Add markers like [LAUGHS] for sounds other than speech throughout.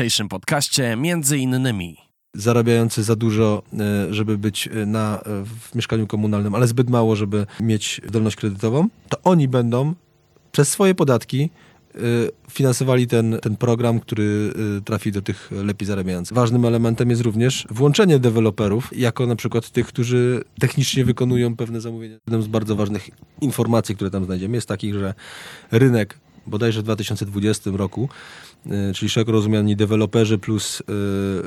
dzisiejszym podcaście między innymi zarabiający za dużo, e, żeby być e, na, e, w mieszkaniu komunalnym, ale zbyt mało, żeby mieć zdolność kredytową, to oni będą przez swoje podatki finansowali ten, ten program, który trafi do tych lepiej zarabiających. Ważnym elementem jest również włączenie deweloperów, jako na przykład tych, którzy technicznie wykonują pewne zamówienia. Jedną z bardzo ważnych informacji, które tam znajdziemy, jest takich, że rynek bodajże w 2020 roku czyli szeroko rozumiani deweloperzy plus e,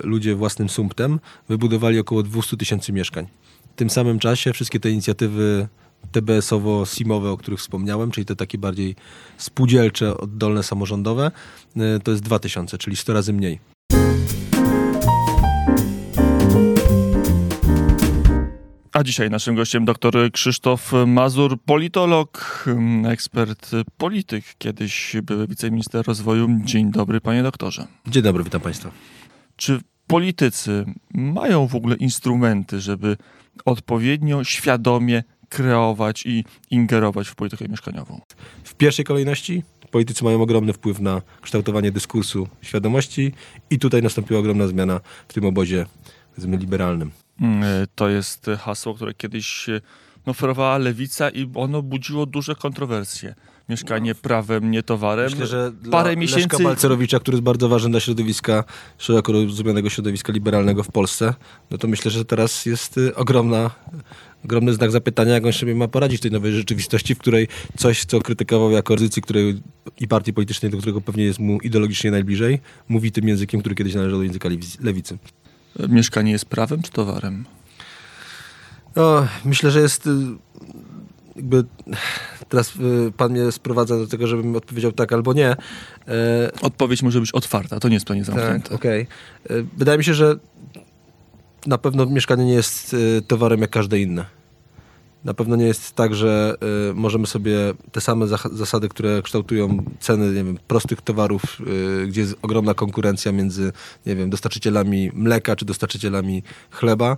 ludzie własnym sumptem, wybudowali około 200 tysięcy mieszkań. W tym samym czasie wszystkie te inicjatywy TBS-owo-SIM-owe, o których wspomniałem, czyli te takie bardziej spółdzielcze, oddolne, samorządowe, e, to jest 2000, czyli 100 razy mniej. A dzisiaj naszym gościem dr Krzysztof Mazur, politolog, ekspert polityk, kiedyś były wiceminister rozwoju. Dzień dobry, panie doktorze. Dzień dobry, witam państwa. Czy politycy mają w ogóle instrumenty, żeby odpowiednio, świadomie kreować i ingerować w politykę mieszkaniową? W pierwszej kolejności politycy mają ogromny wpływ na kształtowanie dyskursu świadomości i tutaj nastąpiła ogromna zmiana w tym obozie liberalnym. Mm, e, to jest hasło, które kiedyś e, no, oferowała lewica i ono budziło duże kontrowersje. Mieszkanie no. prawem, nie towarem. Myślę, że parę miesięcy... Leszka Balcerowicza, który jest bardzo ważny dla środowiska, szeroko rozumianego środowiska liberalnego w Polsce, no to myślę, że teraz jest y, ogromna, ogromny znak zapytania, jak on sobie ma poradzić w tej nowej rzeczywistości, w której coś, co krytykował jako opozycji, której i partii politycznej, do którego pewnie jest mu ideologicznie najbliżej, mówi tym językiem, który kiedyś należał do języka lewicy mieszkanie jest prawem czy towarem? No, myślę, że jest y, jakby teraz y, pan mnie sprowadza do tego, żebym odpowiedział tak albo nie. E, Odpowiedź może być otwarta, to nie jest pytanie zamknięte. Tak, okej. Okay. E, wydaje mi się, że na pewno mieszkanie nie jest y, towarem jak każde inne. Na pewno nie jest tak, że y, możemy sobie te same zasady, które kształtują ceny nie wiem, prostych towarów, y, gdzie jest ogromna konkurencja między nie wiem, dostarczycielami mleka czy dostarczycielami chleba,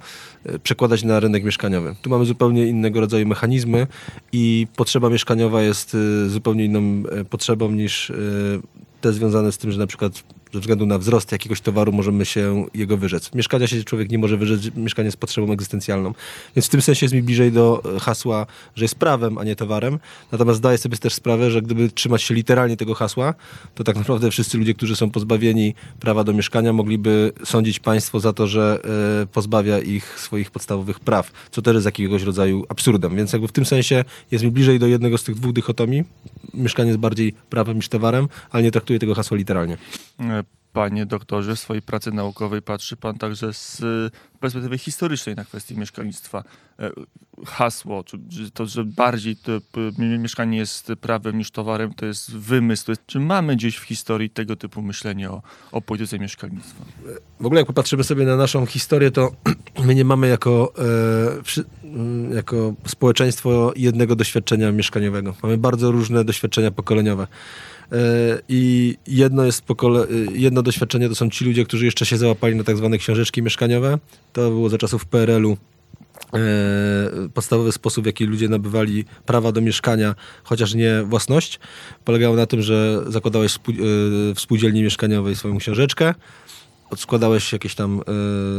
y, przekładać na rynek mieszkaniowy. Tu mamy zupełnie innego rodzaju mechanizmy i potrzeba mieszkaniowa jest y, zupełnie inną y, potrzebą niż y, te związane z tym, że na przykład ze względu na wzrost jakiegoś towaru możemy się jego wyrzec. Mieszkania się człowiek nie może wyrzec, mieszkanie jest potrzebą egzystencjalną. Więc w tym sensie jest mi bliżej do e, hasła, że jest prawem, a nie towarem. Natomiast zdaję sobie też sprawę, że gdyby trzymać się literalnie tego hasła, to tak naprawdę wszyscy ludzie, którzy są pozbawieni prawa do mieszkania, mogliby sądzić państwo za to, że y, pozbawia ich swoich podstawowych praw, co też jest jakiegoś rodzaju absurdem. Więc jakby w tym sensie jest mi bliżej do jednego z tych dwóch dychotomii. Mieszkanie jest bardziej prawem niż towarem, ale nie traktuję tego hasła literalnie. Panie doktorze, w swojej pracy naukowej patrzy pan także z perspektywy historycznej na kwestię mieszkalnictwa. E, hasło, czy, to, że bardziej to, mieszkanie jest prawem niż towarem, to jest wymysł. Czy mamy gdzieś w historii tego typu myślenie o, o polityce mieszkalnictwa? W ogóle jak popatrzymy sobie na naszą historię, to [CLEARS THROAT] my nie mamy jako, e, jako społeczeństwo jednego doświadczenia mieszkaniowego. Mamy bardzo różne doświadczenia pokoleniowe. E, I jedno jest pokole... E, jedno doświadczenie to są ci ludzie, którzy jeszcze się załapali na tak zwane książeczki mieszkaniowe. To było za czasów PRL-u e, podstawowy sposób, w jaki ludzie nabywali prawa do mieszkania, chociaż nie własność, polegało na tym, że zakładałeś w spółdzielni mieszkaniowej swoją książeczkę, odskładałeś jakieś tam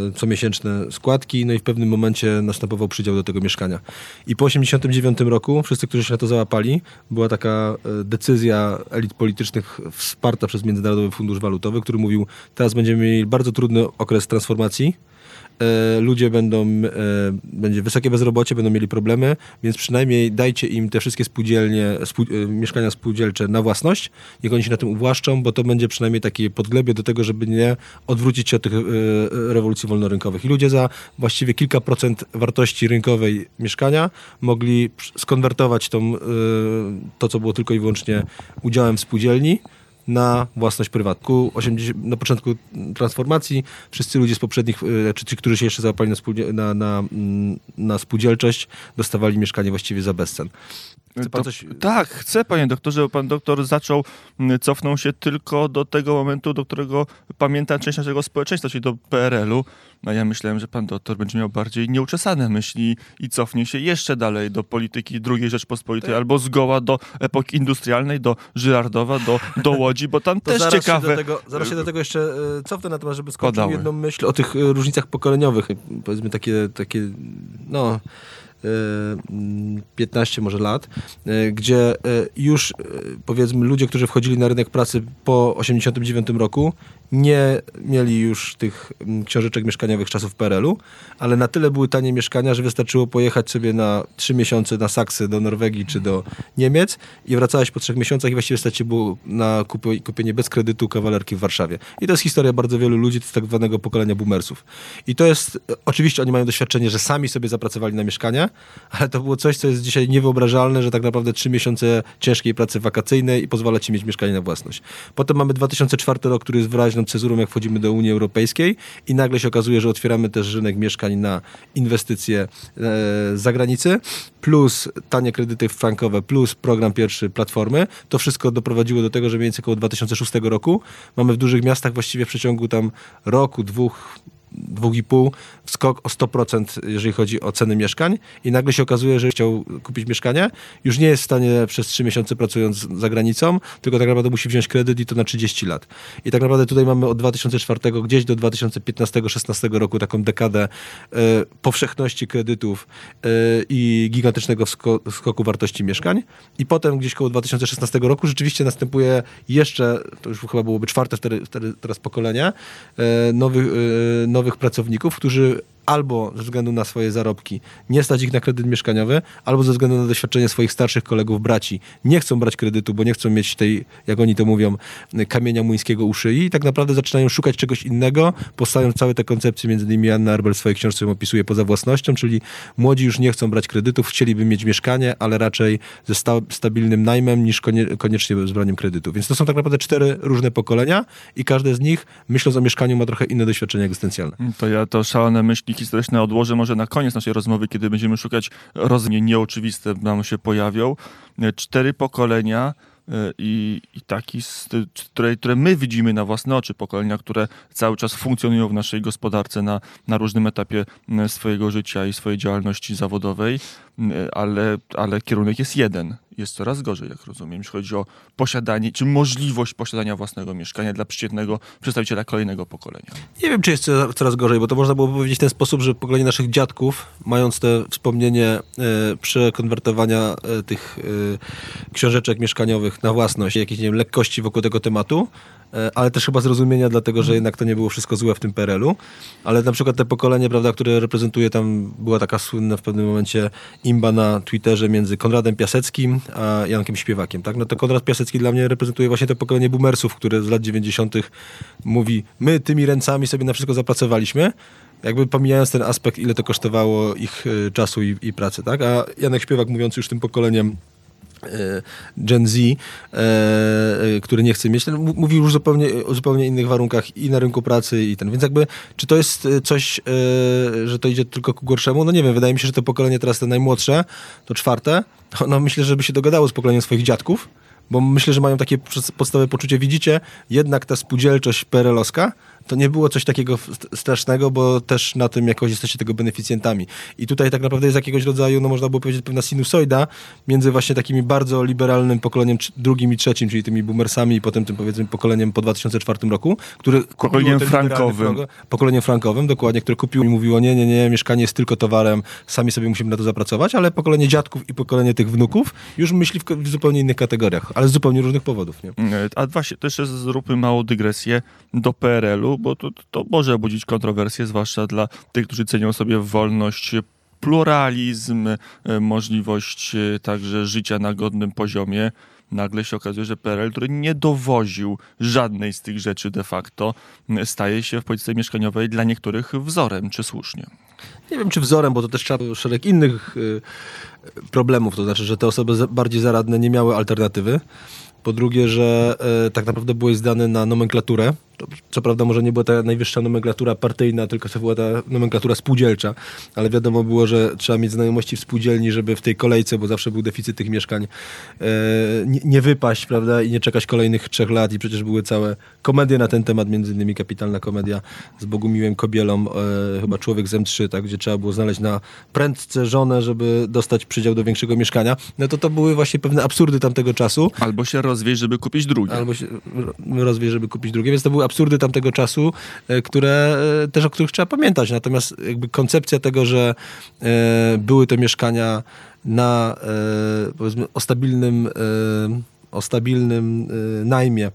y, comiesięczne składki, no i w pewnym momencie następował przydział do tego mieszkania. I po 89 roku wszyscy, którzy się na to załapali, była taka y, decyzja elit politycznych wsparta przez Międzynarodowy Fundusz Walutowy, który mówił, teraz będziemy mieli bardzo trudny okres transformacji, E, ludzie będą, e, będzie wysokie bezrobocie, będą mieli problemy, więc przynajmniej dajcie im te wszystkie spółdzielnie, spół, e, mieszkania spółdzielcze na własność, niech oni się na tym uwłaszczą, bo to będzie przynajmniej takie podglebie do tego, żeby nie odwrócić się od tych rewolucji wolnorynkowych. I ludzie za właściwie kilka procent wartości rynkowej mieszkania mogli skonwertować tą, to, co było tylko i wyłącznie udziałem w spółdzielni, na własność prywatną. 80, na początku transformacji wszyscy ludzie z poprzednich, e, czy ci, którzy się jeszcze załapali na, na, na, mm, na spółdzielczość, dostawali mieszkanie właściwie za bezcen. To, coś... Tak, chcę, panie doktorze, pan doktor zaczął, mm, cofnął się tylko do tego momentu, do którego pamięta część naszego społeczeństwa, czyli do PRL-u. No ja myślałem, że pan doktor będzie miał bardziej nieuczesane myśli i cofnie się jeszcze dalej do polityki II Rzeczpospolitej Tak. albo zgoła do epoki industrialnej, do Żyrardowa, do, do Łodzi, bo tam To też zaraz ciekawe... Się do tego, zaraz się do tego jeszcze e, cofnę na temat, żeby skończyć jedną myśl o tych e, różnicach pokoleniowych. Powiedzmy takie, takie no, 15 może lat, e, gdzie e, już e, powiedzmy ludzie, którzy wchodzili na rynek pracy po 89 roku, nie mieli już tych mm, książeczek mieszkaniowych czasów PRL-u, ale na tyle były tanie mieszkania, że wystarczyło pojechać sobie na 3 miesiące na Saksy do Norwegii czy do Niemiec i wracałeś po trzech miesiącach i właściwie stać się było na kupi- kupienie bez kredytu kawalerki w Warszawie. I to jest historia bardzo wielu ludzi z tak zwanego pokolenia boomersów. I to jest, e, oczywiście oni mają doświadczenie, że sami sobie zapracowali na mieszkania, ale to było coś, co jest dzisiaj niewyobrażalne, że tak naprawdę trzy miesiące ciężkiej pracy wakacyjnej i pozwala ci mieć mieszkanie na własność. Potem mamy 2004 rok, który jest wyraźną cezurą, jak wchodzimy do Unii Europejskiej i nagle się okazuje, że otwieramy też rynek mieszkań na inwestycje e, z zagranicy, plus tanie kredyty frankowe, plus program pierwszy Platformy. To wszystko doprowadziło do tego, że mniej więcej około 2006 roku mamy w dużych miastach właściwie w przeciągu tam roku, dwóch, dwóch i pół skok o 100%, jeżeli chodzi o ceny mieszkań i nagle się okazuje, że chciał kupić mieszkanie, już nie jest w stanie przez 3 miesiące pracując za granicą, tylko tak naprawdę musi wziąć kredyt i to na 30 lat. I tak naprawdę tutaj mamy od 2004 gdzieś do 2015-16 roku taką dekadę e, powszechności kredytów e, i gigantycznego skoku wartości mieszkań i potem gdzieś koło 2016 roku rzeczywiście następuje jeszcze, to już chyba byłoby czwarte wtedy, wtedy teraz pokolenie, nowych, e, nowych pracowników, którzy albo ze względu na swoje zarobki nie stać ich na kredyt mieszkaniowy, albo ze względu na doświadczenie swoich starszych kolegów, braci, nie chcą brać kredytu, bo nie chcą mieć tej, jak oni to mówią, kamienia młyńskiego u szyi i tak naprawdę zaczynają szukać czegoś innego, powstają całe te koncepcje, między innymi Anna Arbel w swojej książce opisuje poza własnością, czyli młodzi już nie chcą brać kredytów, chcieliby mieć mieszkanie, ale raczej ze sta stabilnym najmem niż konie koniecznie z braniem kredytu. Więc to są tak naprawdę cztery różne pokolenia i każde z nich, myśląc o mieszkaniu, ma trochę inne doświadczenie egzystencjalne. To ja to szalone myśli historyczne odłożę może na koniec naszej rozmowy, kiedy będziemy szukać rozumie nieoczywiste nam się pojawią. E, Cztery pokolenia e, i, i taki, które, które my widzimy na własne oczy, pokolenia, które cały czas funkcjonują w naszej gospodarce na, na różnym etapie m, swojego życia i swojej działalności zawodowej, ale, ale kierunek jest jeden. Jest coraz gorzej, jak rozumiem, jeśli chodzi o posiadanie, czy możliwość posiadania własnego mieszkania dla przeciętnego przedstawiciela kolejnego pokolenia. Nie wiem, czy jest co- coraz gorzej, bo to można było powiedzieć w ten sposób, że pokolenie naszych dziadków, mając te wspomnienie e, przekonwertowania e, tych e, książeczek mieszkaniowych na własność, jakiejś nie wiem, lekkości wokół tego tematu, ale też chyba zrozumienia, dlatego że jednak to nie było wszystko złe w tym PRL-u. Ale na przykład te pokolenie, prawda, które reprezentuje tam, była taka słynna w pewnym momencie imba na Twitterze między Konradem Piaseckim a Jankiem Śpiewakiem. Tak? No to Konrad Piasecki dla mnie reprezentuje właśnie to pokolenie boomersów, które z lat 90. mówi, my tymi ręcami sobie na wszystko zapracowaliśmy, jakby pomijając ten aspekt, ile to kosztowało ich y, czasu i, i pracy, tak? A Janek Śpiewak, mówiąc już tym pokoleniem e, Gen Z, e, e, który nie chce mieć, mówił już zupełnie, o zupełnie innych warunkach i na rynku pracy i ten. Więc jakby, czy to jest e, coś, e, że to idzie tylko ku gorszemu? No nie wiem, wydaje mi się, że to pokolenie teraz te najmłodsze, to czwarte, no myślę, żeby się dogadało z pokoleniem swoich dziadków, bo myślę, że mają takie podstawowe poczucie, widzicie, jednak ta spółdzielczość perelowska, to nie było coś takiego st- strasznego, bo też na tym jakoś jesteście tego beneficjentami. I tutaj tak naprawdę jest jakiegoś rodzaju, no można było powiedzieć, pewna sinusoida między właśnie takimi bardzo liberalnym pokoleniem drugim i trzecim, czyli tymi boomersami i potem tym powiedzmy pokoleniem po 2004 roku, które kupiło Pokoleniem frankowym. program- pokoleniem frankowym, dokładnie, które kupiło i mówiło, nie, nie, nie, mieszkanie jest tylko towarem, sami sobie musimy na to zapracować, ale pokolenie dziadków i pokolenie tych wnuków już myśli w, w zupełnie innych kategoriach, ale z zupełnie różnych powodów, nie? E, A właśnie też zróbmy małą dygresję do PRL-u, bo to, to może budzić kontrowersje, zwłaszcza dla tych, którzy cenią sobie wolność, pluralizm, e, możliwość e, także życia na godnym poziomie. Nagle się okazuje, że PRL, który nie dowoził żadnej z tych rzeczy de facto, staje się w polityce mieszkaniowej dla niektórych wzorem, czy słusznie. Nie wiem, czy wzorem, bo to też trzeba szereg innych y, problemów, to znaczy, że te osoby bardziej zaradne nie miały alternatywy. Po drugie, że e, tak naprawdę byłeś zdany na nomenklaturę, to, co prawda może nie była ta najwyższa nomenklatura partyjna, tylko to była ta nomenklatura spółdzielcza, ale wiadomo było, że trzeba mieć znajomości w spółdzielni, żeby w tej kolejce, bo zawsze był deficyt tych mieszkań, e, nie, nie wypaść, prawda, i nie czekać kolejnych trzech lat i przecież były całe komedie na ten temat, między innymi kapitalna komedia z Bogumiłem Kobielą, e, chyba Człowiek z M3, tak, gdzie trzeba było znaleźć na prędce żonę, żeby dostać przydział do większego mieszkania. No to to były właśnie pewne absurdy tamtego czasu. Albo się rozwieźć, żeby kupić drugie. Albo się rozwieźć, żeby kupić drugie, więc to były absurdy tamtego czasu, e, które e, też o których trzeba pamiętać. Natomiast jakby koncepcja tego, że e, były to mieszkania na powiedzmy o stabilnym, o stabilnym najmie,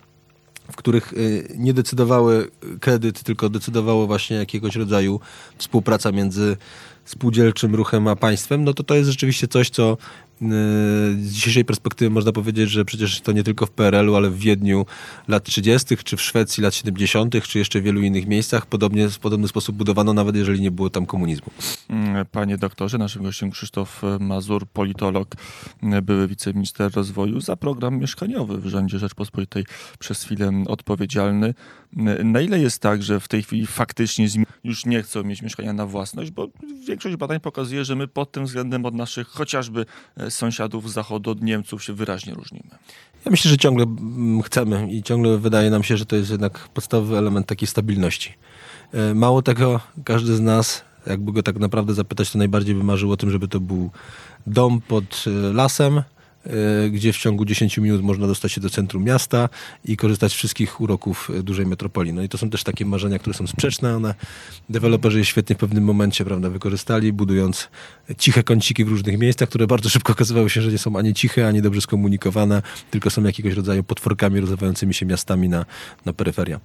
w których nie decydowały kredyt, tylko decydowało właśnie jakiegoś rodzaju współpraca między spółdzielczym ruchem a państwem, no to to jest rzeczywiście coś, co z dzisiejszej perspektywy można powiedzieć, że przecież to nie tylko w PRL-u, ale w Wiedniu lat 30., czy w Szwecji lat 70., czy jeszcze w wielu innych miejscach podobnie, w podobny sposób budowano, nawet jeżeli nie było tam komunizmu. Mm, Panie doktorze, naszym gościem Krzysztof Mazur, politolog, były wiceminister rozwoju za program mieszkaniowy w rządzie Rzeczpospolitej przez chwilę odpowiedzialny. Na ile jest tak, że w tej chwili faktycznie już nie chcą mieć mieszkania na własność, bo większość badań pokazuje, że my pod tym względem od naszych chociażby sąsiadów z zachodu, od Niemców się wyraźnie różnimy. Ja myślę, że ciągle mm, chcemy i ciągle wydaje nam się, że to jest jednak podstawowy element takiej stabilności. E, Mało tego, każdy z nas, jakby go tak naprawdę zapytać, to najbardziej by marzył o tym, żeby to był dom pod e, lasem, gdzie w ciągu 10 minut można dostać się do centrum miasta i korzystać z wszystkich uroków e, dużej metropolii. No i to są też takie marzenia, które są sprzeczne. One deweloperzy je świetnie w pewnym momencie prawda, wykorzystali, budując ciche kąciki w różnych miejscach, które bardzo szybko okazywały się, że nie są ani ciche, ani dobrze skomunikowane, tylko są jakiegoś rodzaju potworkami rozwijającymi się miastami na, na peryferia.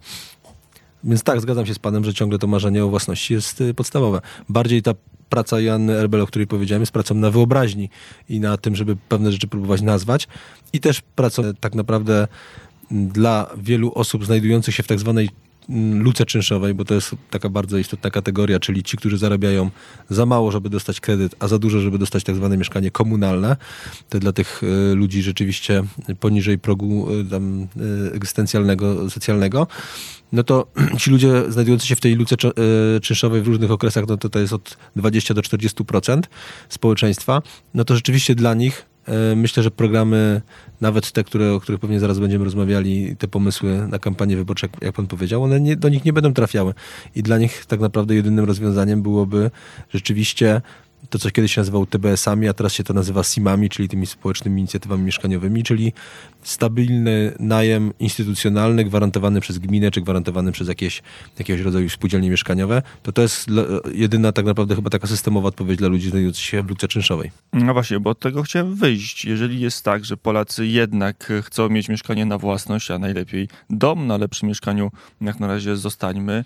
Więc tak, zgadzam się z panem, że ciągle to marzenie o własności jest y, podstawowe. Bardziej ta praca Joanny Erbel, o której powiedziałem, jest pracą na wyobraźni i na tym, żeby pewne rzeczy próbować nazwać. I też pracą tak naprawdę dla wielu osób znajdujących się w tak zwanej luce czynszowej, bo to jest taka bardzo istotna kategoria, czyli ci, którzy zarabiają za mało, żeby dostać kredyt, a za dużo, żeby dostać tak zwane mieszkanie komunalne. To dla tych e, ludzi rzeczywiście poniżej progu e, tam, e, egzystencjalnego, socjalnego. No to [CLEARS THROAT] ci ludzie znajdujący się w tej luce czynszowej w różnych okresach, no to to jest od 20 do 40% społeczeństwa. No to rzeczywiście dla nich myślę, że programy, nawet te, które, o których pewnie zaraz będziemy rozmawiali, te pomysły na kampanię wyborczą, jak, jak pan powiedział, one nie, do nich nie będą trafiały. I dla nich tak naprawdę jedynym rozwiązaniem byłoby rzeczywiście to, co kiedyś się nazywało TBS-ami, a teraz się to nazywa SIM-ami, czyli tymi społecznymi inicjatywami mieszkaniowymi, czyli stabilny najem instytucjonalny gwarantowany przez gminę, czy gwarantowany przez jakieś, jakiegoś rodzaju spółdzielnie mieszkaniowe. To to jest jedyna tak naprawdę chyba taka systemowa odpowiedź dla ludzi znajdujących się w luce czynszowej. No właśnie, bo od tego chciałem wyjść. Jeżeli jest tak, że Polacy jednak chcą mieć mieszkanie na własność, a najlepiej dom na lepszym mieszkaniu, jak na razie zostańmy,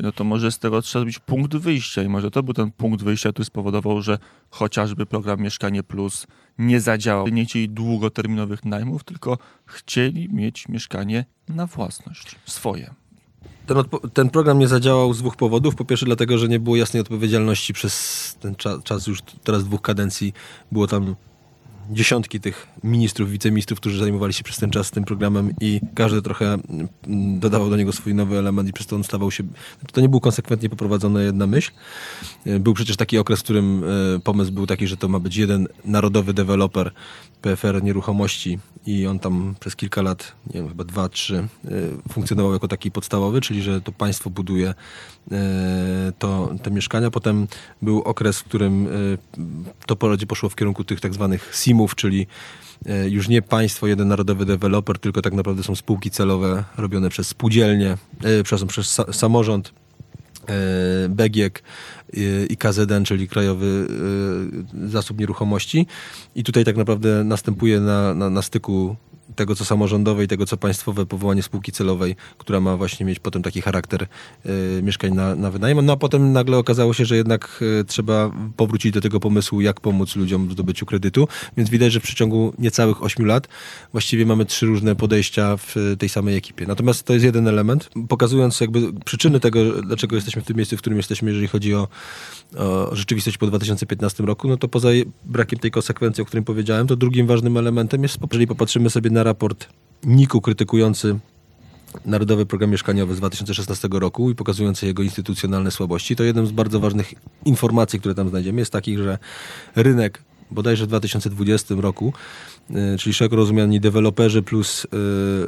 no to może z tego trzeba zrobić punkt wyjścia i może to był ten punkt wyjścia, który spowodował, że chociażby program Mieszkanie Plus nie zadziałał. Nie chcieli długoterminowych najmów, tylko chcieli mieć mieszkanie na własność, swoje. Ten, ten program nie zadziałał z dwóch powodów. Po pierwsze dlatego, że nie było jasnej odpowiedzialności przez ten cza- czas już teraz dwóch kadencji. Było tam dziesiątki tych ministrów, wiceministrów, którzy zajmowali się przez ten czas tym programem i każdy trochę mm, dodawał do niego swój nowy element i przez to on stawał się... To nie był konsekwentnie poprowadzona jedna myśl. E, Był przecież taki okres, w którym e, pomysł był taki, że to ma być jeden narodowy deweloper PFR nieruchomości i on tam przez kilka lat, nie wiem, chyba dwa, trzy, e, funkcjonował jako taki podstawowy, czyli że to państwo buduje to, te mieszkania. Potem był okres, w którym to bardziej poszło w kierunku tych tak zwanych Czyli e, już nie państwo, jeden narodowy deweloper, tylko tak naprawdę są spółki celowe robione przez spółdzielnie, e, przepraszam, przez sa, samorząd, e, BGiek e, i KZN, czyli Krajowy Zasób Nieruchomości. I tutaj tak naprawdę następuje na, na, na styku tego, co samorządowe i tego, co państwowe, powołanie spółki celowej, która ma właśnie mieć potem taki charakter e, mieszkań na, na wynajem. No a potem nagle okazało się, że jednak e, trzeba powrócić do tego pomysłu, jak pomóc ludziom w zdobyciu kredytu. Więc widać, że w przeciągu niecałych 8 lat właściwie mamy trzy różne podejścia w tej samej ekipie. Natomiast to jest jeden element, pokazując jakby przyczyny tego, dlaczego jesteśmy w tym miejscu, w którym jesteśmy, jeżeli chodzi o, o rzeczywistość po 2015 roku, no to poza brakiem tej konsekwencji, o którym powiedziałem, to drugim ważnym elementem jest, jeżeli popatrzymy sobie na raport NIK-u krytykujący Narodowy Program Mieszkaniowy z 2016 roku i pokazujący jego instytucjonalne słabości, to jedną z bardzo ważnych informacji, które tam znajdziemy, jest takich, że rynek bodajże w 2020 roku, y, czyli szeroko rozumiani deweloperzy plus y,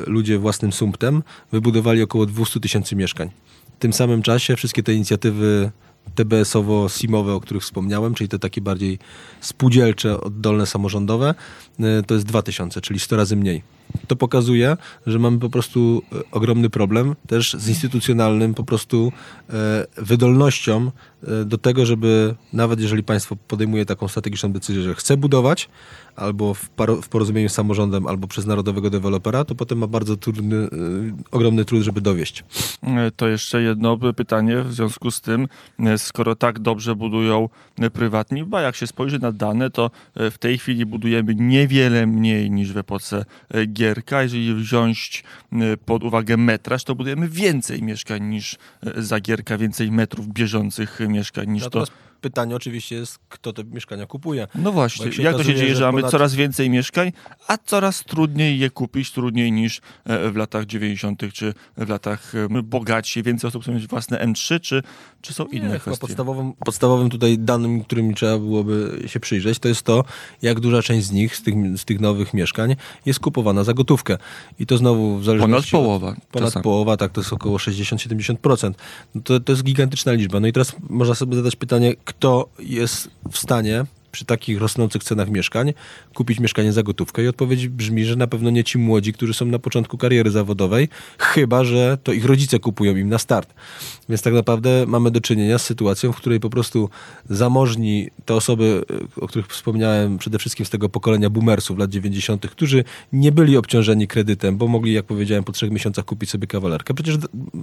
ludzie własnym sumptem, wybudowali około 200 tysięcy mieszkań. W tym samym czasie wszystkie te inicjatywy TBS-owo-SIM-owe, o których wspomniałem, czyli te takie bardziej spółdzielcze, oddolne, samorządowe, y, to jest 2000, czyli 100 razy mniej. To pokazuje, że mamy po prostu e, ogromny problem też z instytucjonalnym po prostu e, wydolnością e, do tego, żeby nawet jeżeli państwo podejmuje taką strategiczną decyzję, że chce budować, albo w, w porozumieniu z samorządem, albo przez narodowego dewelopera, to potem ma bardzo trudny, y, ogromny trud, żeby dowieść. To jeszcze jedno pytanie w związku z tym, skoro tak dobrze budują prywatni, bo jak się spojrzy na dane, to w tej chwili budujemy niewiele mniej niż w epoce Gierka. Jeżeli wziąć pod uwagę metraż, to budujemy więcej mieszkań niż za Gierka, więcej metrów bieżących mieszkań niż to pytanie oczywiście jest, kto te mieszkania kupuje. No właśnie, jak, jak to się dzieje, że, mamy ponad... coraz więcej mieszkań, a coraz trudniej je kupić, trudniej niż e, w latach 90. czy w latach e, bogatsi, więcej osób chcą mieć własne M3, czy, czy są inne Nie, kwestie? Podstawowym, podstawowym tutaj danym, którym trzeba byłoby się przyjrzeć, to jest to, jak duża część z nich, z tych, z tych nowych mieszkań jest kupowana za gotówkę. I to znowu w zależności... Ponad połowa. Ponad czasem. połowa, tak, to jest około 60-70%. No to, to jest gigantyczna liczba. No i teraz można sobie zadać pytanie, kto jest w stanie przy takich rosnących cenach mieszkań kupić mieszkanie za gotówkę? I odpowiedź brzmi, że na pewno nie ci młodzi, którzy są na początku kariery zawodowej, chyba że to ich rodzice kupują im na start. Więc tak naprawdę mamy do czynienia z sytuacją, w której po prostu zamożni te osoby, o których wspomniałem, przede wszystkim z tego pokolenia boomersów lat 90., którzy nie byli obciążeni kredytem, bo mogli, jak powiedziałem, po trzech miesiącach kupić sobie kawalerkę. Przecież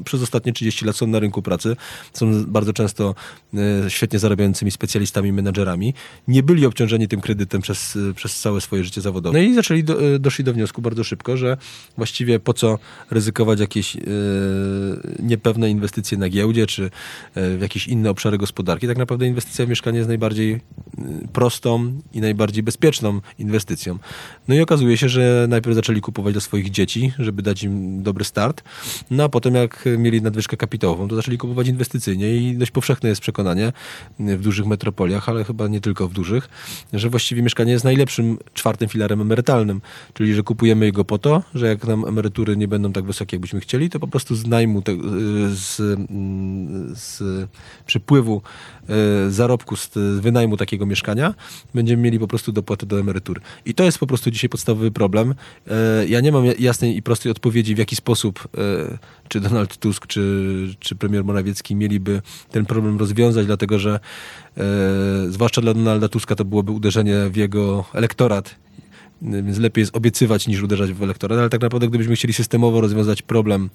przez ostatnie 30 lat są na rynku pracy, są bardzo często e, świetnie zarabiającymi specjalistami, menedżerami. Nie nie byli obciążeni tym kredytem przez, przez całe swoje życie zawodowe. No i zaczęli do, e, doszli do wniosku bardzo szybko, że właściwie po co ryzykować jakieś e, niepewne inwestycje na giełdzie, czy e, w jakieś inne obszary gospodarki. Tak naprawdę inwestycja w mieszkanie jest najbardziej prostą i najbardziej bezpieczną inwestycją. No i okazuje się, że najpierw zaczęli kupować dla swoich dzieci, żeby dać im dobry start, no a potem jak mieli nadwyżkę kapitałową, to zaczęli kupować inwestycyjnie i dość powszechne jest przekonanie w dużych metropoliach, ale chyba nie tylko w dużych, dużych, że właściwie mieszkanie jest najlepszym czwartym filarem emerytalnym. Czyli, że kupujemy go po to, że jak nam emerytury nie będą tak wysokie, jakbyśmy chcieli, to po prostu z najmu, te, z, z e, zarobku z wynajmu takiego mieszkania będziemy mieli po prostu dopłaty do emerytury. I to jest po prostu dzisiaj podstawowy problem. E, ja nie mam jasnej i prostej odpowiedzi, w jaki sposób e, czy Donald Tusk, czy, czy premier Morawiecki mieliby ten problem rozwiązać, dlatego że zwłaszcza dla Donalda Tuska to byłoby uderzenie w jego elektorat więc lepiej jest obiecywać niż uderzać w elektorat, ale tak naprawdę gdybyśmy chcieli systemowo rozwiązać problem,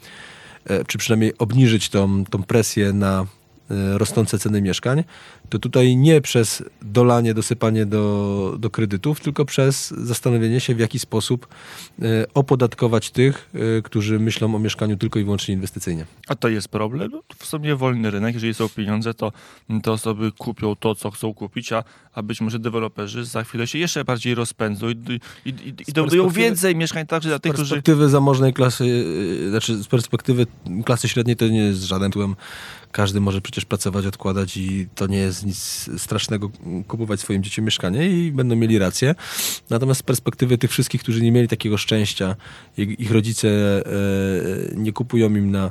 e, czy przynajmniej obniżyć tą, tą presję na E, rosnące ceny mieszkań, to tutaj nie przez dolanie, dosypanie do, do kredytów, tylko przez zastanowienie się, w jaki sposób e, opodatkować tych, e, którzy myślą o mieszkaniu tylko i wyłącznie inwestycyjnie. A to jest problem? No, w sumie wolny rynek, jeżeli są pieniądze, to te osoby kupią to, co chcą kupić, a, a być może deweloperzy za chwilę się jeszcze bardziej rozpędzą i, i, i, i dobudują więcej mieszkań także dla tych, którzy... Z perspektywy zamożnej klasy, znaczy z perspektywy klasy średniej to nie jest żaden tłem każdy może przecież pracować, odkładać i to nie jest nic strasznego kupować swoim dzieciom mieszkanie i będą mieli rację. Natomiast z perspektywy tych wszystkich, którzy nie mieli takiego szczęścia, ich rodzice e, nie kupują im na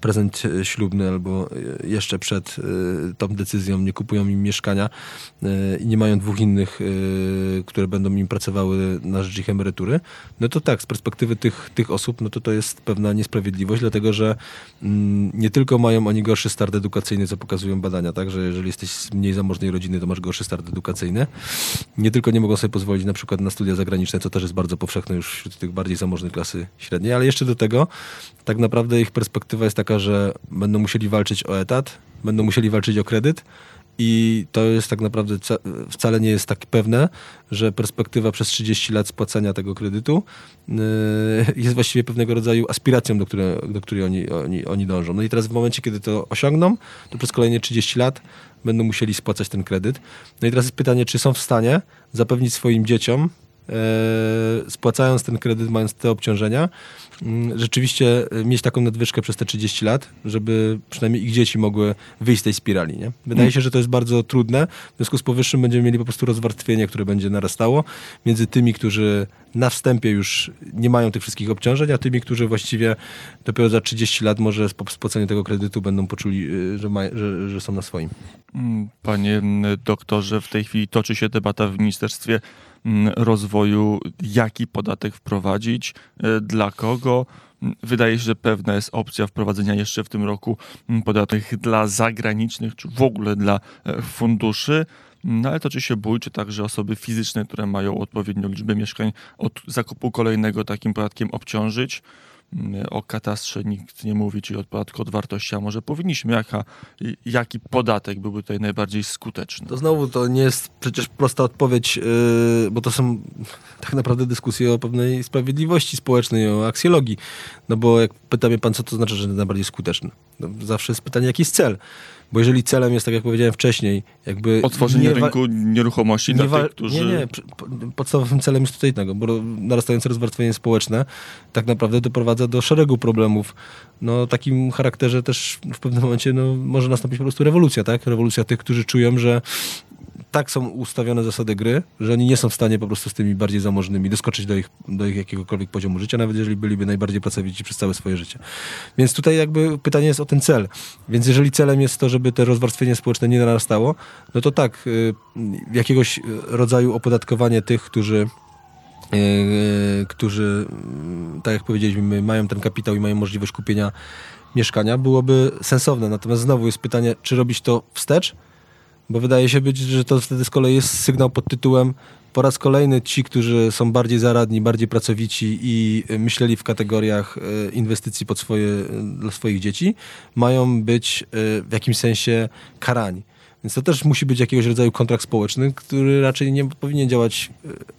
prezent ślubny albo jeszcze przed e, tą decyzją nie kupują im mieszkania i nie mają dwóch innych, które będą im pracowały na rzecz ich emerytury, no to tak, z perspektywy tych, tych osób, no to to jest pewna niesprawiedliwość, dlatego że nie tylko mają oni gorszy start edukacyjny, co pokazują badania, tak, że jeżeli jesteś z mniej zamożnej rodziny, to masz gorszy start edukacyjny. Nie tylko nie mogą sobie pozwolić na przykład na studia zagraniczne, co też jest bardzo powszechne już wśród tych bardziej zamożnej klasy średniej, ale jeszcze do tego tak naprawdę ich perspektywa jest taka, że będą musieli walczyć o etat, będą musieli walczyć o kredyt, i to jest tak naprawdę wcale nie jest tak pewne, że perspektywa przez 30 lat spłacania tego kredytu yy, jest właściwie pewnego rodzaju aspiracją, do której, do której oni, oni, oni dążą. No i teraz w momencie, kiedy to osiągną, to przez kolejne 30 lat będą musieli spłacać ten kredyt. No i teraz jest pytanie, czy są w stanie zapewnić swoim dzieciom spłacając ten kredyt, mając te obciążenia, mm, rzeczywiście mieć taką nadwyżkę przez te 30 lat, żeby przynajmniej ich dzieci mogły wyjść z tej spirali. Nie? Wydaje Mm. się, że to jest bardzo trudne. W związku z powyższym będziemy mieli po prostu rozwarstwienie, które będzie narastało między tymi, którzy na wstępie już nie mają tych wszystkich obciążeń, a tymi, którzy właściwie dopiero za 30 lat może po spłaceniu tego kredytu będą poczuli, y, że, ma, że, że są na swoim. Mm, Panie mm, doktorze, w tej chwili toczy się debata w Ministerstwie mm, Rozwoju, jaki podatek wprowadzić, e, dla kogo. Wydaje się, że pewna jest opcja wprowadzenia jeszcze w tym roku podatek dla zagranicznych, czy w ogóle dla e, funduszy. No ale toczy się bój, czy także osoby fizyczne, które mają odpowiednią liczbę mieszkań, od zakupu kolejnego takim podatkiem obciążyć. Mm, O katastrze nikt nie mówi, czyli od podatku od wartości, a może powinniśmy. Jaka, jaki podatek byłby tutaj najbardziej skuteczny? To znowu to nie jest przecież prosta odpowiedź, yy, bo to są [LAUGHS] tak naprawdę dyskusje o pewnej sprawiedliwości społecznej, o aksjologii. No bo jak pyta mnie pan, co to znaczy, że najbardziej skuteczny? No, zawsze jest pytanie, jaki jest cel. Bo jeżeli celem jest, tak jak powiedziałem wcześniej, jakby... Otworzenie nie rynku nieruchomości dla wa- tych, którzy... Nie, nie. Podstawowym celem jest tutaj innego, bo narastające rozwarstwienie społeczne tak naprawdę doprowadza do szeregu problemów. No, takim charakterze też w pewnym momencie no, może nastąpić po prostu rewolucja, tak? Rewolucja tych, którzy czują, że tak są ustawione zasady gry, że oni nie są w stanie po prostu z tymi bardziej zamożnymi doskoczyć do ich, do ich jakiegokolwiek poziomu życia, nawet jeżeli byliby najbardziej pracowici przez całe swoje życie. Więc tutaj jakby pytanie jest o ten cel. Więc jeżeli celem jest to, żeby te rozwarstwienie społeczne nie narastało, no to tak, y, jakiegoś rodzaju opodatkowanie tych, którzy y, którzy, y, tak jak powiedzieliśmy, mają ten kapitał i mają możliwość kupienia mieszkania, byłoby sensowne. Natomiast znowu jest pytanie, czy robić to wstecz, bo wydaje się być, że to wtedy z kolei jest sygnał pod tytułem po raz kolejny ci, którzy są bardziej zaradni, bardziej pracowici i myśleli w kategoriach y, inwestycji pod swoje, y, dla swoich dzieci, mają być y, w jakimś sensie karani. Więc to też musi być jakiegoś rodzaju kontrakt społeczny, który raczej nie powinien działać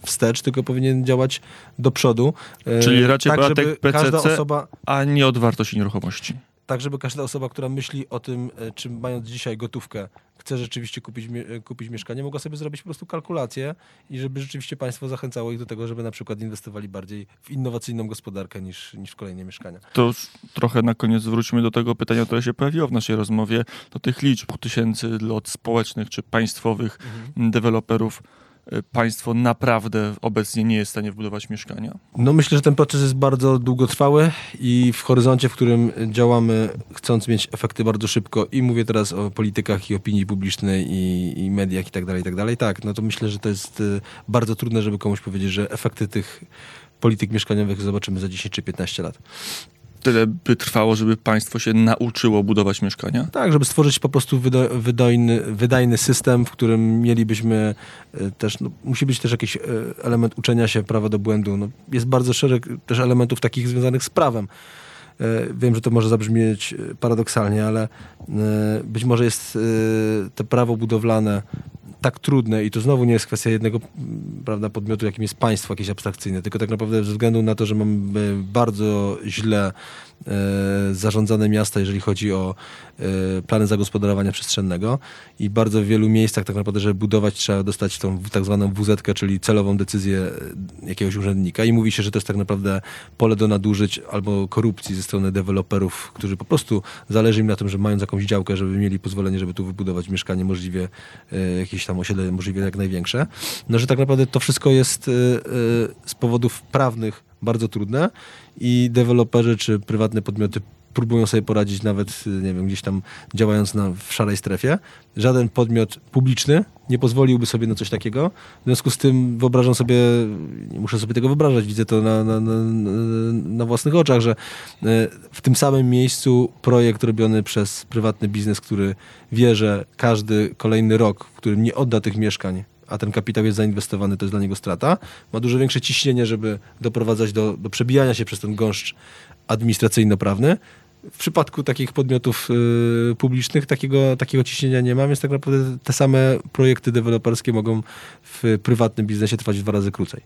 wstecz, tylko powinien działać do przodu. Czyli raczej tak, podatek PCC osoba, a nie od wartości nieruchomości. Tak, żeby każda osoba, która myśli o tym, e, czy mając dzisiaj gotówkę, chce rzeczywiście kupić, e, kupić mieszkanie, mogła sobie zrobić po prostu kalkulację i żeby rzeczywiście państwo zachęcało ich do tego, żeby na przykład inwestowali bardziej w innowacyjną gospodarkę niż, niż w kolejne mieszkania. To już trochę na koniec wróćmy do tego pytania, które się pojawiło w naszej rozmowie, do tych liczb tysięcy od społecznych czy państwowych Mhm. deweloperów. Y, Państwo naprawdę obecnie nie jest w stanie wbudować mieszkania. No myślę, że ten proces jest bardzo długotrwały i w horyzoncie, w którym działamy, chcąc mieć efekty bardzo szybko i mówię teraz o politykach i opinii publicznej i, i mediach i tak dalej, i tak dalej, tak, no to myślę, że to jest y, bardzo trudne, żeby komuś powiedzieć, że efekty tych polityk mieszkaniowych zobaczymy za 10 czy 15 lat. Tyle by trwało, żeby państwo się nauczyło budować mieszkania? Tak, żeby stworzyć po prostu wydo, wydajny, wydajny system, w którym mielibyśmy e, też, no, musi być też jakiś e, element uczenia się prawa do błędu. No, jest bardzo szereg też elementów takich związanych z prawem. E, Wiem, że to może zabrzmieć paradoksalnie, ale być może jest to prawo budowlane tak trudne i to znowu nie jest kwestia jednego prawda, podmiotu, jakim jest państwo jakieś abstrakcyjne, tylko tak naprawdę ze względu na to, że mamy bardzo źle e, zarządzane miasta, jeżeli chodzi o e, plany zagospodarowania przestrzennego i bardzo w wielu miejscach tak naprawdę, żeby budować trzeba dostać tą tak zwaną wz czyli celową decyzję e, jakiegoś urzędnika i mówi się, że to jest tak naprawdę pole do nadużyć albo korupcji ze strony deweloperów, którzy po prostu zależy im na tym, że mając jakąś działkę, żeby mieli pozwolenie, żeby tu wybudować mieszkanie możliwie, e, jakieś tam osiedle możliwie jak największe. No, że tak naprawdę to wszystko jest e, e, z powodów prawnych bardzo trudne i deweloperzy czy prywatne podmioty próbują sobie poradzić nawet, nie wiem, gdzieś tam działając na, w szarej strefie. Żaden podmiot publiczny nie pozwoliłby sobie na coś takiego. W związku z tym wyobrażam sobie, nie muszę sobie tego wyobrażać, widzę to na, na, na, na własnych oczach, że y, w tym samym miejscu projekt robiony przez prywatny biznes, który wie, że każdy kolejny rok, w którym nie odda tych mieszkań, a ten kapitał jest zainwestowany, to jest dla niego strata, ma dużo większe ciśnienie, żeby doprowadzać do, do przebijania się przez ten gąszcz administracyjno-prawny. W przypadku takich podmiotów y, publicznych takiego, takiego ciśnienia nie ma, więc tak naprawdę te same projekty deweloperskie mogą w prywatnym biznesie trwać dwa razy krócej.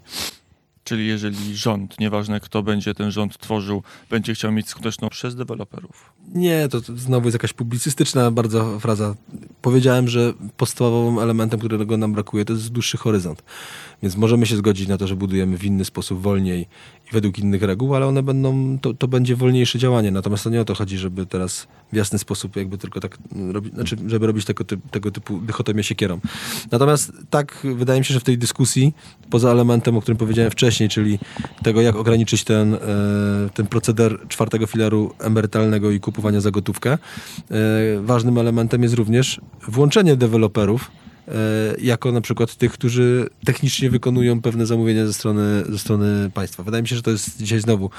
Czyli jeżeli rząd, nieważne kto będzie ten rząd tworzył, będzie chciał mieć skuteczną przez deweloperów. Nie, to znowu jest jakaś publicystyczna bardzo fraza. Powiedziałem, że podstawowym elementem, którego nam brakuje, to jest dłuższy horyzont. Więc możemy się zgodzić na to, że budujemy w inny sposób, wolniej i według innych reguł, ale one będą, to, to będzie wolniejsze działanie. Natomiast to nie o to chodzi, żeby teraz w jasny sposób jakby tylko tak robić, znaczy, żeby robić tego, typu, tego typu dychotomię siekierą. Natomiast tak, wydaje mi się, że w tej dyskusji, poza elementem, o którym powiedziałem wcześniej, czyli tego, jak ograniczyć ten, e, ten proceder czwartego filaru emerytalnego i kupowania za gotówkę, e, ważnym elementem jest również włączenie deweloperów jako na przykład tych, którzy technicznie wykonują pewne zamówienia ze strony, ze strony państwa. Wydaje mi się, że to jest dzisiaj znowu,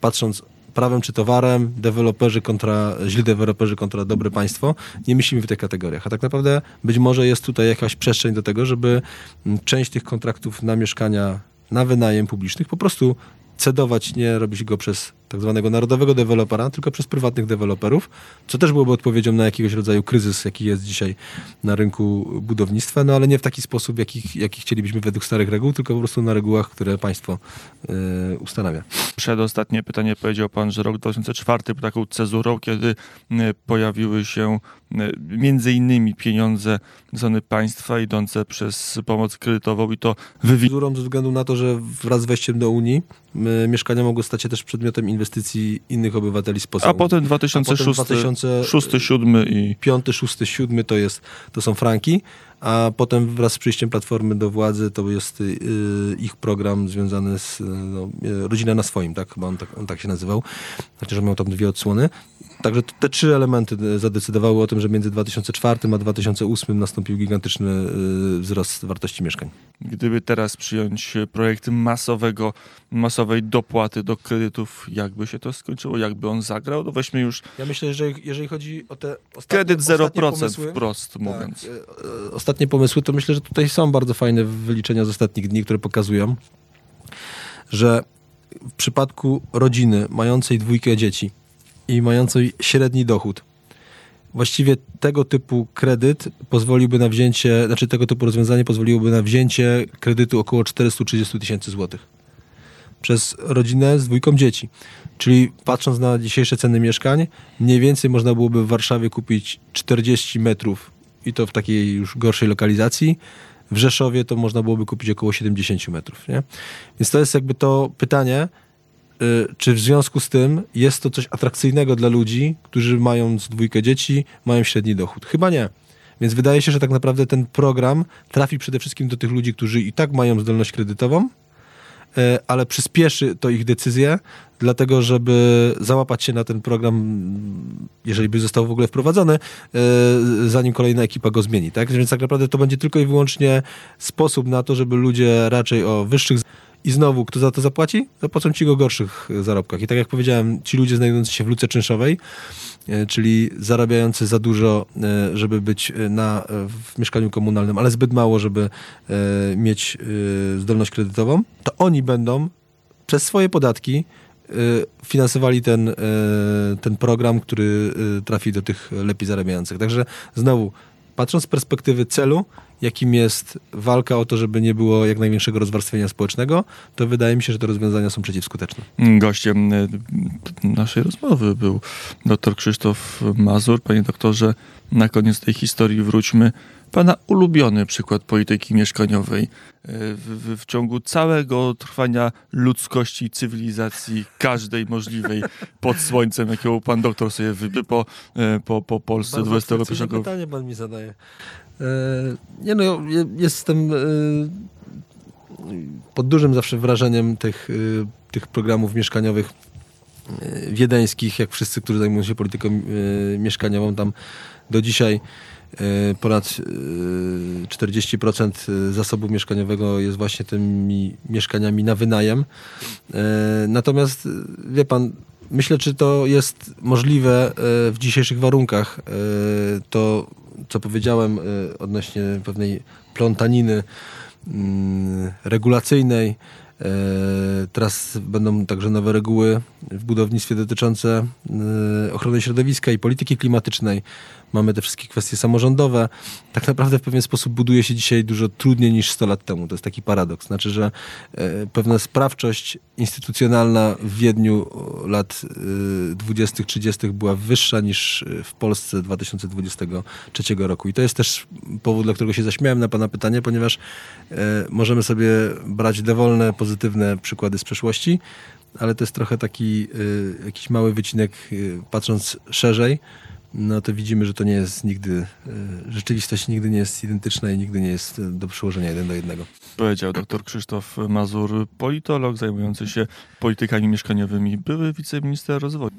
patrząc prawem czy towarem, deweloperzy kontra, źli deweloperzy kontra dobre państwo, nie myślimy w tych kategoriach. A tak naprawdę być może jest tutaj jakaś przestrzeń do tego, żeby część tych kontraktów na mieszkania, na wynajem publicznych po prostu cedować, nie robić go przez tak zwanego narodowego dewelopera, tylko przez prywatnych deweloperów, co też byłoby odpowiedzią na jakiegoś rodzaju kryzys, jaki jest dzisiaj na rynku budownictwa, no ale nie w taki sposób, jaki, jaki chcielibyśmy według starych reguł, tylko po prostu na regułach, które państwo yy, ustanawia. Przedostatnie pytanie powiedział pan, że rok 2004 był taką cezurą, kiedy e, pojawiły się e, między innymi pieniądze ze strony państwa idące przez pomoc kredytową i to wywi- Zurą ze względu na to, że wraz z wejściem do Unii y, mieszkania mogły stać się też przedmiotem inwestycji innych obywateli spoza a potem 2006, 2000 6, 7 i piąty, szósty, siódmy to, jest, to są franki, a potem wraz z przyjściem Platformy do władzy to jest y, ich program związany z y, no, y, Rodzina na swoim, tak? Chyba on tak, on tak się nazywał, chociaż miał tam dwie odsłony. Także te trzy elementy y, zadecydowały o tym, że między 2004 a 2008 nastąpił gigantyczny y, wzrost wartości mieszkań. gdyby teraz przyjąć projekt masowego, masowej dopłaty do kredytów, jakby się to skończyło, jakby on zagrał, no weźmy już Ja myślę, że jeżeli chodzi o te ostatnie, kredyt ostatnie 0% pomysły, wprost mówiąc. Tak, e, e, ostatnie pomysły, to myślę, że tutaj są bardzo fajne wyliczenia z ostatnich dni, które pokazują, że w przypadku rodziny mającej dwójkę dzieci i mającej średni dochód, właściwie tego typu kredyt pozwoliłby na wzięcie, znaczy tego typu rozwiązanie pozwoliłoby na wzięcie kredytu około 430 tysięcy złotych przez rodzinę z dwójką dzieci. Czyli patrząc na dzisiejsze ceny mieszkań, mniej więcej można byłoby w Warszawie kupić 40 metrów i to w takiej już gorszej lokalizacji. W Rzeszowie to można byłoby kupić około 70 metrów. Nie? Więc to jest jakby to pytanie, czy w związku z tym jest to coś atrakcyjnego dla ludzi, którzy mając dwójkę dzieci, mają średni dochód? Chyba nie. Więc wydaje się, że tak naprawdę ten program trafi przede wszystkim do tych ludzi, którzy i tak mają zdolność kredytową, e, ale przyspieszy to ich decyzję, dlatego żeby załapać się na ten program, jeżeli by został w ogóle wprowadzony, e, zanim kolejna ekipa go zmieni. Tak? Więc tak naprawdę to będzie tylko i wyłącznie sposób na to, żeby ludzie raczej o wyższych i znowu, kto za to zapłaci? Zapłacą ci go gorszych e, zarobkach. I tak jak powiedziałem, ci ludzie znajdujący się w luce czynszowej, e, czyli zarabiający za dużo, e, żeby być na, w mieszkaniu komunalnym, ale zbyt mało, żeby mieć zdolność kredytową, to oni będą przez swoje podatki finansowali ten, ten program, który trafi do tych lepiej zarabiających. Także znowu, patrząc z perspektywy celu, jakim jest walka o to, żeby nie było jak największego rozwarstwienia społecznego, to wydaje mi się, że te rozwiązania są przeciwskuteczne. Gościem y, naszej rozmowy był dr Krzysztof Mazur. Panie doktorze, na koniec tej historii wróćmy. Pana ulubiony przykład polityki mieszkaniowej y, w, w, ciągu całego trwania ludzkości cywilizacji, każdej możliwej pod słońcem, jakiego pan doktor sobie wybił po, y, po, po Polsce XXI pytanie pan mi zadaje. E, nie no, ja jestem e, pod dużym zawsze wrażeniem tych, e, tych programów mieszkaniowych e, wiedeńskich, jak wszyscy, którzy zajmują się polityką e, mieszkaniową, tam do dzisiaj e, ponad e, 40% zasobu mieszkaniowego jest właśnie tymi mieszkaniami na wynajem. E, Natomiast, e, wie pan, myślę, czy to jest możliwe e, w dzisiejszych warunkach. E, To, co powiedziałem e, odnośnie pewnej plątaniny mm, regulacyjnej, E, Teraz będą także nowe reguły w budownictwie dotyczące e, ochrony środowiska i polityki klimatycznej. Mamy te wszystkie kwestie samorządowe. Tak naprawdę w pewien sposób buduje się dzisiaj dużo trudniej niż 100 lat temu. To jest taki paradoks. Znaczy, że e, pewna sprawczość instytucjonalna w Wiedniu lat e, 20., 30. była wyższa niż w Polsce 2023 roku. I to jest też powód, dla którego się zaśmiałem na Pana pytanie, ponieważ e, możemy sobie brać dowolne, pozytywne przykłady z przeszłości, ale to jest trochę taki e, jakiś mały wycinek, e, patrząc szerzej, no to widzimy, że to nie jest nigdy, e, rzeczywistość nigdy nie jest identyczna i nigdy nie jest e, do przełożenia jeden do jednego. Powiedział dr Krzysztof Mazur, politolog zajmujący się politykami mieszkaniowymi, były wiceminister rozwoju.